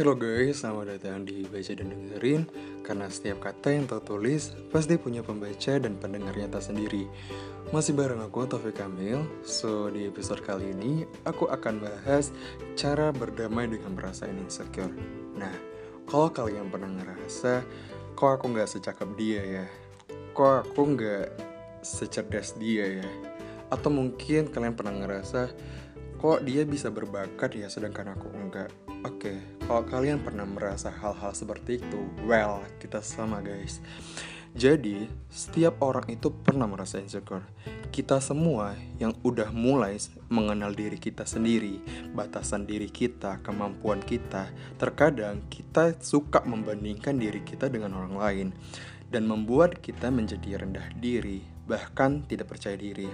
Halo guys, selamat datang di Baca dan Dengerin. Karena setiap kata yang tertulis pasti punya pembaca dan pendengarnya tak sendiri. Masih bareng aku Taufik Kamil. So di episode kali ini aku akan bahas cara berdamai dengan perasaan insecure. Nah, kalau kalian pernah ngerasa Kok aku nggak secakep dia ya? Kok aku nggak secerdas dia ya? Atau mungkin kalian pernah ngerasa Kok dia bisa berbakat ya sedangkan aku enggak Oke, okay, kalau kalian pernah merasa hal-hal seperti itu, well, kita sama guys. Jadi, setiap orang itu pernah merasa insecure. Kita semua yang udah mulai mengenal diri kita sendiri, batasan diri kita, kemampuan kita, terkadang kita suka membandingkan diri kita dengan orang lain dan membuat kita menjadi rendah diri, bahkan tidak percaya diri.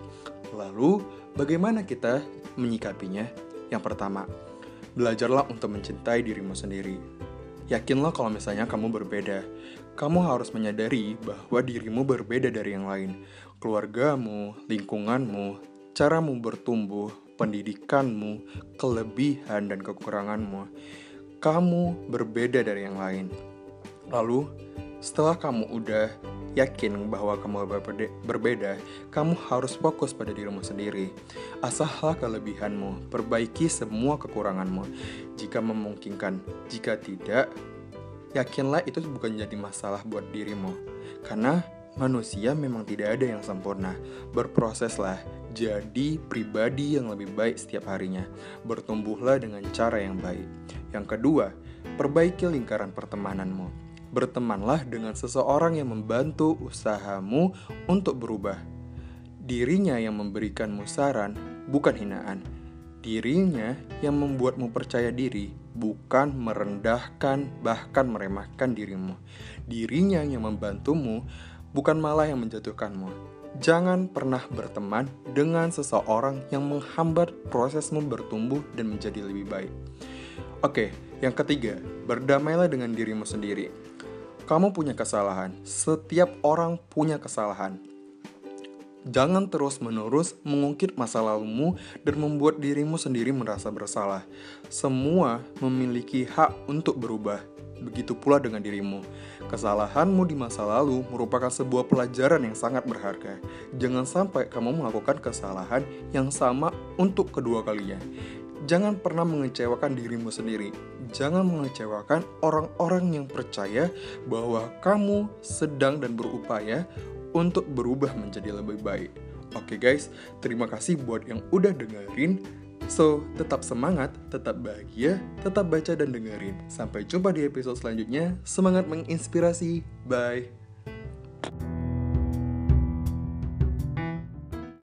Lalu, bagaimana kita menyikapinya? Yang pertama, Belajarlah untuk mencintai dirimu sendiri. Yakinlah kalau misalnya kamu berbeda. Kamu harus menyadari bahwa dirimu berbeda dari yang lain. Keluargamu, lingkunganmu, caramu bertumbuh, pendidikanmu, kelebihan dan kekuranganmu. Kamu berbeda dari yang lain. Lalu, setelah kamu udah yakin bahwa kamu berbeda, kamu harus fokus pada dirimu sendiri. Asahlah kelebihanmu, perbaiki semua kekuranganmu jika memungkinkan. Jika tidak, yakinlah itu bukan jadi masalah buat dirimu. Karena manusia memang tidak ada yang sempurna. Berproseslah, jadi pribadi yang lebih baik setiap harinya. Bertumbuhlah dengan cara yang baik. Yang kedua, perbaiki lingkaran pertemananmu bertemanlah dengan seseorang yang membantu usahamu untuk berubah. Dirinya yang memberikanmu saran, bukan hinaan. Dirinya yang membuatmu percaya diri, bukan merendahkan, bahkan meremehkan dirimu. Dirinya yang membantumu, bukan malah yang menjatuhkanmu. Jangan pernah berteman dengan seseorang yang menghambat prosesmu bertumbuh dan menjadi lebih baik. Oke, yang ketiga, berdamailah dengan dirimu sendiri. Kamu punya kesalahan. Setiap orang punya kesalahan. Jangan terus-menerus mengungkit masa lalumu dan membuat dirimu sendiri merasa bersalah. Semua memiliki hak untuk berubah. Begitu pula dengan dirimu. Kesalahanmu di masa lalu merupakan sebuah pelajaran yang sangat berharga. Jangan sampai kamu melakukan kesalahan yang sama untuk kedua kalinya. Jangan pernah mengecewakan dirimu sendiri. Jangan mengecewakan orang-orang yang percaya bahwa kamu sedang dan berupaya untuk berubah menjadi lebih baik. Oke guys, terima kasih buat yang udah dengerin. So, tetap semangat, tetap bahagia, tetap baca dan dengerin. Sampai jumpa di episode selanjutnya. Semangat menginspirasi. Bye.